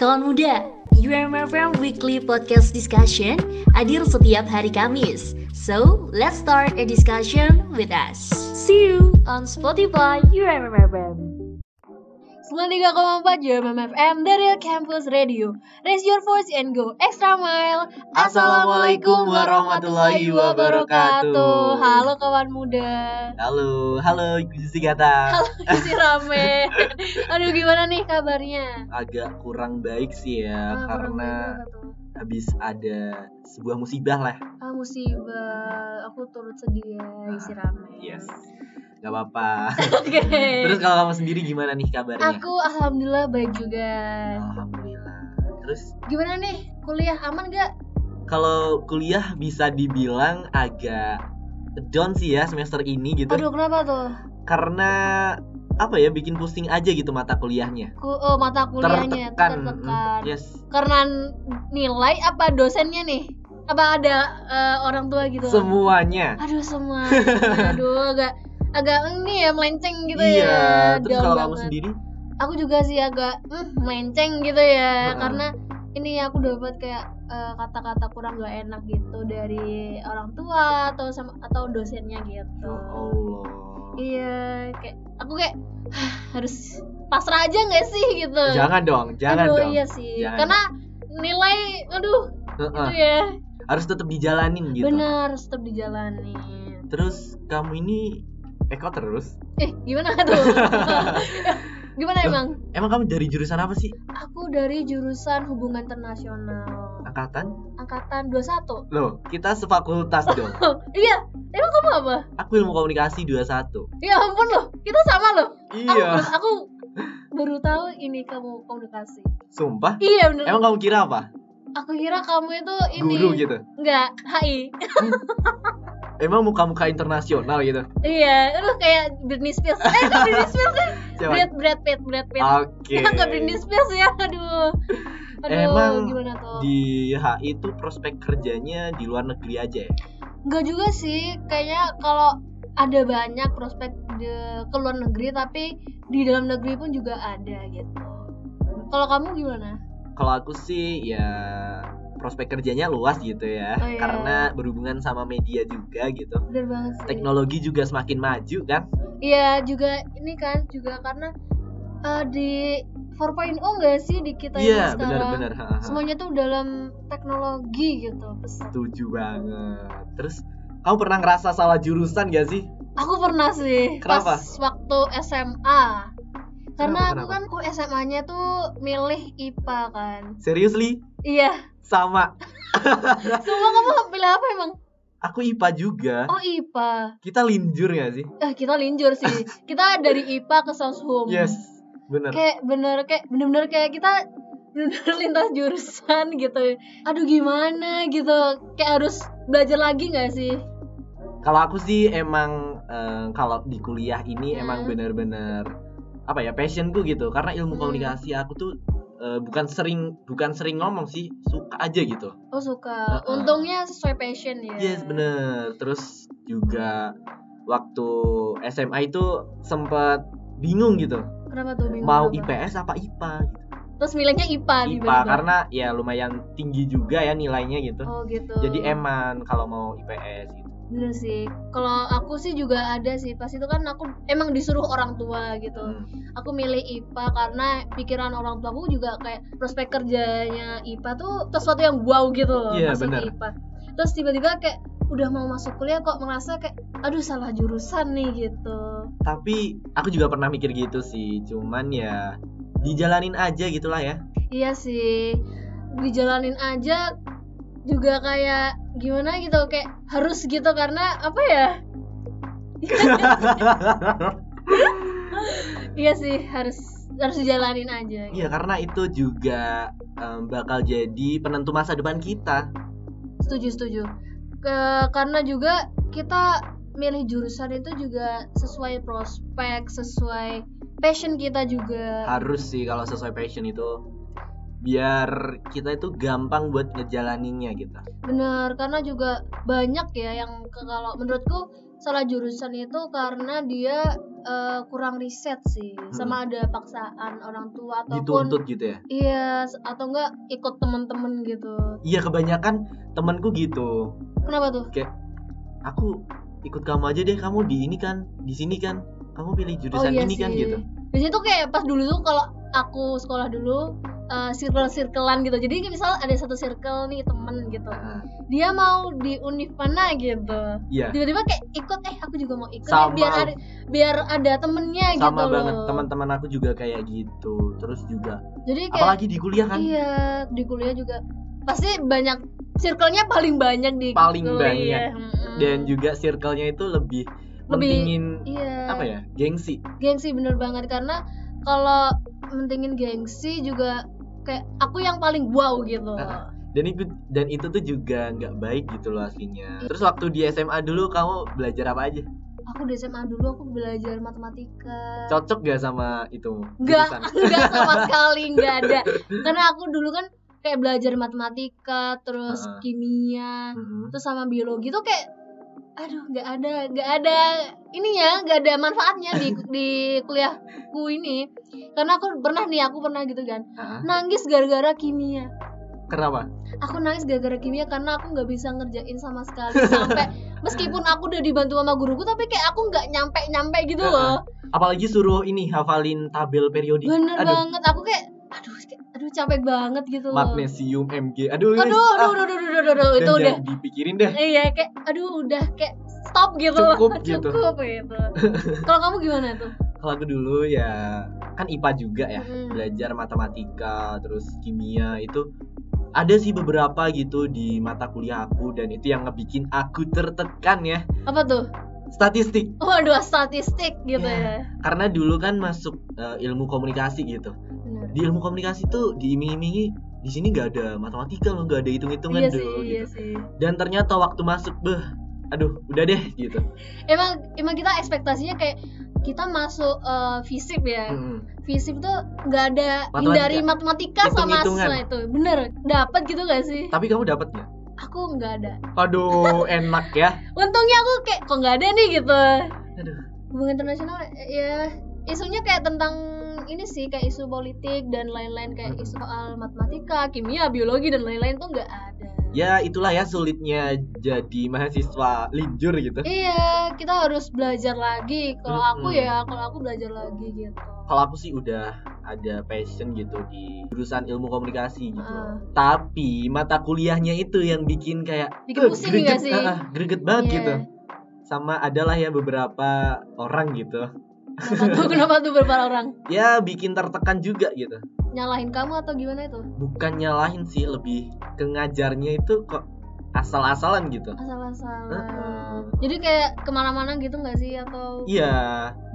Kawan muda, UMFM Weekly Podcast Discussion hadir setiap hari Kamis. So, let's start a discussion with us. See you on Spotify UMFM. 93,4 JMM dari Campus Radio. Raise your voice and go extra mile. Assalamualaikum warahmatullahi wabarakatuh. Halo kawan muda. Halo, halo Gusti Gata. Halo isi rame. Aduh gimana nih kabarnya? Agak kurang baik sih ya Ah, karena habis ada sebuah musibah lah. Ah musibah. Aku turut sedih ya isi rame. Yes. Gak apa-apa. Oke. Terus kalau kamu sendiri gimana nih kabarnya? Aku alhamdulillah baik juga. Alhamdulillah. Terus Gimana nih? Kuliah aman gak? kalau kuliah bisa dibilang agak down sih ya semester ini gitu. Aduh kenapa tuh? Karena apa ya bikin pusing aja gitu mata kuliahnya. Ku, oh, mata kuliahnya Tertekan. tertekan. Mm, Yes. Karena nilai apa dosennya nih? Apa ada eh, orang tua gitu? Semuanya. Aduh semua. Aduh agak agak ini ya melenceng gitu iya. ya. Terus Down kalau kamu sendiri? Aku juga sih agak hmm, melenceng gitu ya. Heeh. Karena ini aku dapat kayak eh, kata-kata kurang gak enak gitu dari orang tua atau sama atau dosennya gitu. Ya Allah. Iya, kayak aku kayak "Hah, harus pasrah aja nggak sih gitu. Jangan dong, jangan aduh, dong. iya sih. Jangan. Karena nilai aduh Heeh. itu ya. Harus tetap dijalanin gitu. Benar, harus tetap dijalani. Terus kamu ini Eko terus? Eh, gimana tuh? gimana Loh. emang? Emang kamu dari jurusan apa sih? Aku dari jurusan hubungan internasional. Angkatan? Angkatan 21. Loh, kita sefakultas dong. iya, emang kamu apa? Aku ilmu komunikasi 21. Ya ampun loh, kita sama loh. Iya. Aku, aku baru tahu ini kamu komunikasi. Sumpah? Iya bener. Emang kamu kira apa? Aku kira kamu itu ini. Guru gitu. Enggak, HI. Emang muka-muka internasional gitu. Iya, lu kayak Britney Spears. Eh, kok Britney Spears sih? Siapa? Brad, Brad Pitt, Brad Pitt. Oke. Ya, nggak Britney Spears ya, aduh. Aduh, Emang gimana tuh? Di HI itu prospek kerjanya di luar negeri aja ya? Enggak juga sih, kayaknya kalau ada banyak prospek de, ke luar negeri, tapi di dalam negeri pun juga ada gitu. Kalau kamu gimana? Kalau aku sih ya prospek kerjanya luas gitu ya. Oh, iya. Karena berhubungan sama media juga gitu. Bener banget sih. Teknologi juga semakin maju kan? Iya, juga ini kan juga karena eh, di 4.0 enggak sih di kita ini Iya, sekarang? benar-benar. ha, ha. Semuanya tuh dalam teknologi gitu, pesan. Setuju banget. Terus kamu pernah ngerasa salah jurusan gak sih? Aku pernah sih Kenapa? pas waktu SMA. Karena Kenapa, aku kenapa? kan aku SMA-nya tuh milih IPA kan. Seriously? Iya. Sama. Semua kamu pilih apa emang? Aku IPA juga. Oh IPA. Kita linjur gak sih? Eh kita linjur sih. Kita dari IPA ke Soshum. Yes. Bener. Kayak bener kayak bener-bener kayak kita bener lintas jurusan gitu. Aduh gimana gitu. Kayak harus belajar lagi nggak sih? Kalau aku sih emang eh, kalau di kuliah ini Hmm. emang bener-bener apa ya passionku gitu. Karena ilmu Hmm. komunikasi aku tuh eh, bukan sering bukan sering ngomong sih, suka aja gitu. Oh suka. Heeh. Untungnya sesuai passion ya. Yes bener. Terus juga waktu SMA itu sempet bingung gitu. Kenapa tuh bingung? Mau kenapa? IPS apa IPA gitu. Terus milihnya IPA, IPA karena ya lumayan tinggi juga ya nilainya gitu. Oh gitu. Jadi eman kalau mau IPS gitu. Bener sih. Kalau aku sih juga ada sih. Pas itu kan aku emang disuruh orang tua gitu. Hmm. Aku milih IPA karena pikiran orang tua aku juga kayak prospek kerjanya IPA tuh sesuatu yang wow gitu loh Iya, masuk bener. IPA. Terus tiba-tiba kayak udah mau masuk kuliah kok merasa kayak aduh salah jurusan nih gitu. Tapi aku juga pernah mikir gitu sih. Cuman ya dijalanin aja gitulah ya. Iya sih. Dijalanin aja juga kayak gimana gitu kayak harus gitu karena apa ya? Iya sih harus harus dijalanin aja. Iya karena itu juga em, bakal jadi penentu masa depan kita. Setuju setuju. Ke, karena juga kita milih jurusan itu juga sesuai prospek, sesuai passion kita juga. Harus sih kalau sesuai passion itu biar kita itu gampang buat ngejalaninnya gitu. Bener, karena juga banyak ya yang kalau menurutku salah jurusan itu karena dia eh, kurang riset sih sama ada paksaan orang tua ataupun Dituntut gitu ya. iya atau enggak ikut temen-temen gitu Iya kebanyakan temanku gitu. kenapa tuh Kayak aku ikut kamu aja deh, kamu di ini kan, di sini kan. Kamu pilih jurusan ini kan gitu. Biasanya tuh kayak pas dulu tuh kalau aku sekolah dulu eh, circle-circlean gitu. Jadi misal ada satu circle nih temen gitu. Nah, Dia mau di univ mana gitu. Iya. Tiba-tiba kayak ikut eh aku juga mau ikut Sama. biar ada biar ada temennya gitu Sama banget teman-teman aku juga kayak gitu. Terus juga Jadi kayak apalagi di kuliah kan. iya di kuliah juga pasti banyak circle-nya paling banyak di Paling kuliah. banyak. Dan juga circle-nya itu lebih Lebih- mentingin iya. apa ya? Gengsi. gengsi bener banget karena kalau mentingin gengsi juga kayak aku yang paling wow gitu Dan itu dan itu tuh juga nggak baik gitu loh aslinya. Terus waktu di SMA dulu kamu belajar apa aja? aku di SMA dulu aku belajar matematika Cocok gak sama itu? Nggak, nggak sama sekali nggak ada karena aku dulu kan kayak belajar matematika terus Heeh. kimia Mhm. terus sama biologi tuh kayak aduh nggak ada nggak ada ininya nggak ada manfaatnya di di kuliahku ini. Karena aku pernah nih aku pernah gitu kan. Ah, nangis gara-gara kimia. Kenapa? aku nangis gara-gara kimia karena aku nggak bisa ngerjain sama sekali. Sampai meskipun aku udah dibantu sama guruku tapi kayak aku nggak nyampe nyampe gitu loh. Apalagi suruh ini hafalin tabel periodik. bener aduh, banget. Aku kayak aduh aduh capek banget gitu loh magnesium Mg. Aduh, aduh guys. aduh Ah, aduh aduh aduh, aduh, aduh, itu udah dipikirin deh. iya kayak aduh udah kayak stop gitu Cukup gitu. cukup gitu kalau kamu gimana tuh Kalau aku dulu ya kan IPA juga ya, Mm-mm. belajar matematika, terus kimia itu ada sih beberapa gitu di mata kuliah aku dan itu yang ngebikin aku tertekan ya. apa tuh Statistik. waduh statistik gitu Ya. ya, Karena dulu kan masuk eh, ilmu komunikasi gitu. bener Di ilmu komunikasi tuh diiming-imingi di sini nggak ada matematika loh, nggak ada hitung-hitungan iya dulu sih iya gitu. sih Dan ternyata waktu masuk, beh, aduh, udah deh gitu. emang emang kita ekspektasinya kayak kita masuk eh, fisip ya Mm-mm. fisip tuh nggak ada Matematika. hindari matematika sama itu bener dapat gitu gak sih Tapi kamu dapat nggak? Aku nggak ada Aduh, enak ya. untungnya aku kayak kok nggak ada nih gitu Aduh. hubungan internasional ya isunya kayak tentang ini sih kayak isu politik dan lain-lain kayak isu soal matematika kimia biologi dan lain-lain tuh nggak ada Ya itulah ya sulitnya jadi mahasiswa linjur gitu. iya kita harus belajar lagi kalau aku ya kalau aku belajar lagi gitu Kalau aku sih udah ada passion gitu di jurusan ilmu komunikasi gitu. Ah. Tapi mata kuliahnya itu yang bikin kayak Bikin "Eh, pusing greget, sih?" ah, greget banget Iya. gitu. Sama adalah ya beberapa orang gitu. kenapa tuh kenapa tuh beberapa orang Ya bikin tertekan juga gitu. nyalahin kamu atau gimana itu Bukan nyalahin sih, lebih ke ngajarnya itu kok asal-asalan gitu. asal-asalan Heeh. jadi kayak ke mana-mana gitu nggak sih atau Iya,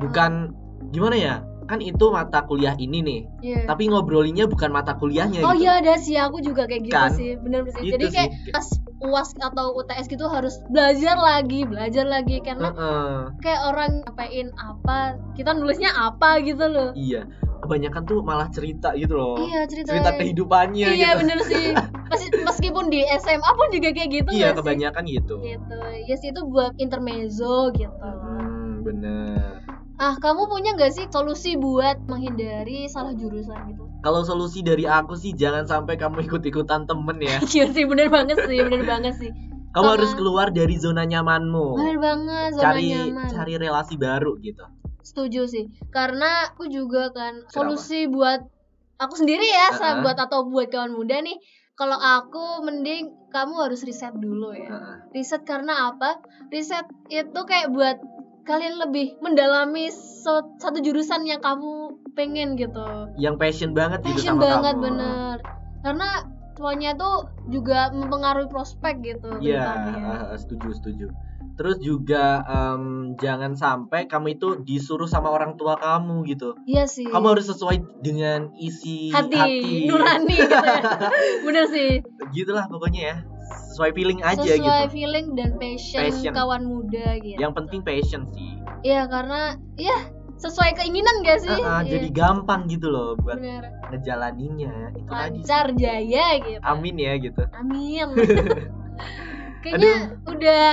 bukan gimana ya? Kan itu mata kuliah ini nih. Iya. Tapi ngobrolinnya bukan mata kuliahnya oh gitu. iya ada sih aku juga kayak gitu Kan? sih bener sih Gitu jadi kayak sih. pas uas atau UTS gitu harus belajar lagi belajar lagi karena Heeh. kayak orang ngapain apa kita nulisnya apa gitu loh Iya, kebanyakan tuh malah cerita gitu loh. iya cerita Cerita kehidupannya iya gitu. bener sih Mes- meskipun di SMA pun juga kayak gitu Iya, nggak sih? kebanyakan gitu. gitu ya sih itu buat intermezzo gitu Hmm, bener. Ah kamu punya nggak sih solusi buat menghindari salah jurusan gitu Kalau solusi dari aku sih jangan sampai kamu ikut-ikutan temen ya. iya sih bener banget sih bener banget sih Kamu Sama- harus keluar dari zona nyamanmu. bener banget zona Cari nyaman cari relasi baru gitu. setuju sih karena aku juga kan solusi buat aku sendiri ya Uh-uh. sahabat atau buat kawan muda nih kalau aku mending kamu harus riset dulu ya riset karena apa riset itu kayak buat kalian lebih mendalami satu jurusan yang kamu pengen gitu Yang passion banget gitu passion sama banget kamu. bener karena semuanya tuh juga mempengaruhi prospek gitu Iya, depannya. eh, setuju setuju. Terus juga em, jangan sampai kamu itu disuruh sama orang tua kamu gitu. iya sih Kamu harus sesuai dengan isi hati, nurani gitu ya bener sih Gitulah pokoknya ya. Sesuai feeling aja sesuai gitu. feeling dan passion, Passion. kawan muda gitu Yang penting passion sih. iya karena iya sesuai keinginan gak sih eh, Iya, Jadi gampang gitu loh buat bener ngejalaninnya. Itu tadi. lancar jaya gitu Amin ya gitu. amin kayaknya udah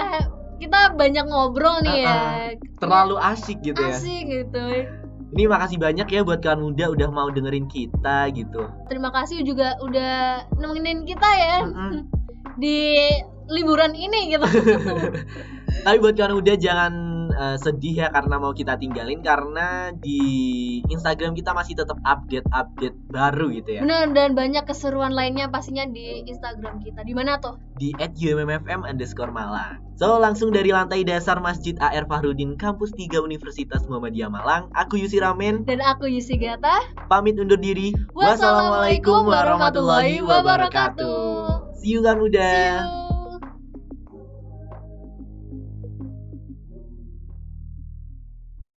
kita banyak ngobrol nih ya. Terlalu asik gitu ya. Asik gitu. Ini makasih banyak ya buat kawan muda udah mau dengerin kita gitu. Terima kasih juga udah nemenin kita ya Mm-mm. Di liburan ini gitu. Tapi buat kawan muda jangan eh, sedih ya karena mau kita tinggalin karena di Instagram kita masih tetap update-update baru gitu ya. Bener dan banyak keseruan lainnya pastinya di Instagram kita. Di mana tuh? Di @ummfm underscore Malang. So langsung dari lantai dasar Masjid AR Fahrudin Kampus 3 Universitas Muhammadiyah Malang, aku Yusi Ramen Dan aku Yusi Gata. pamit undur diri. Wassalamualaikum warahmatullahi wabarakatuh. See you muda. See you.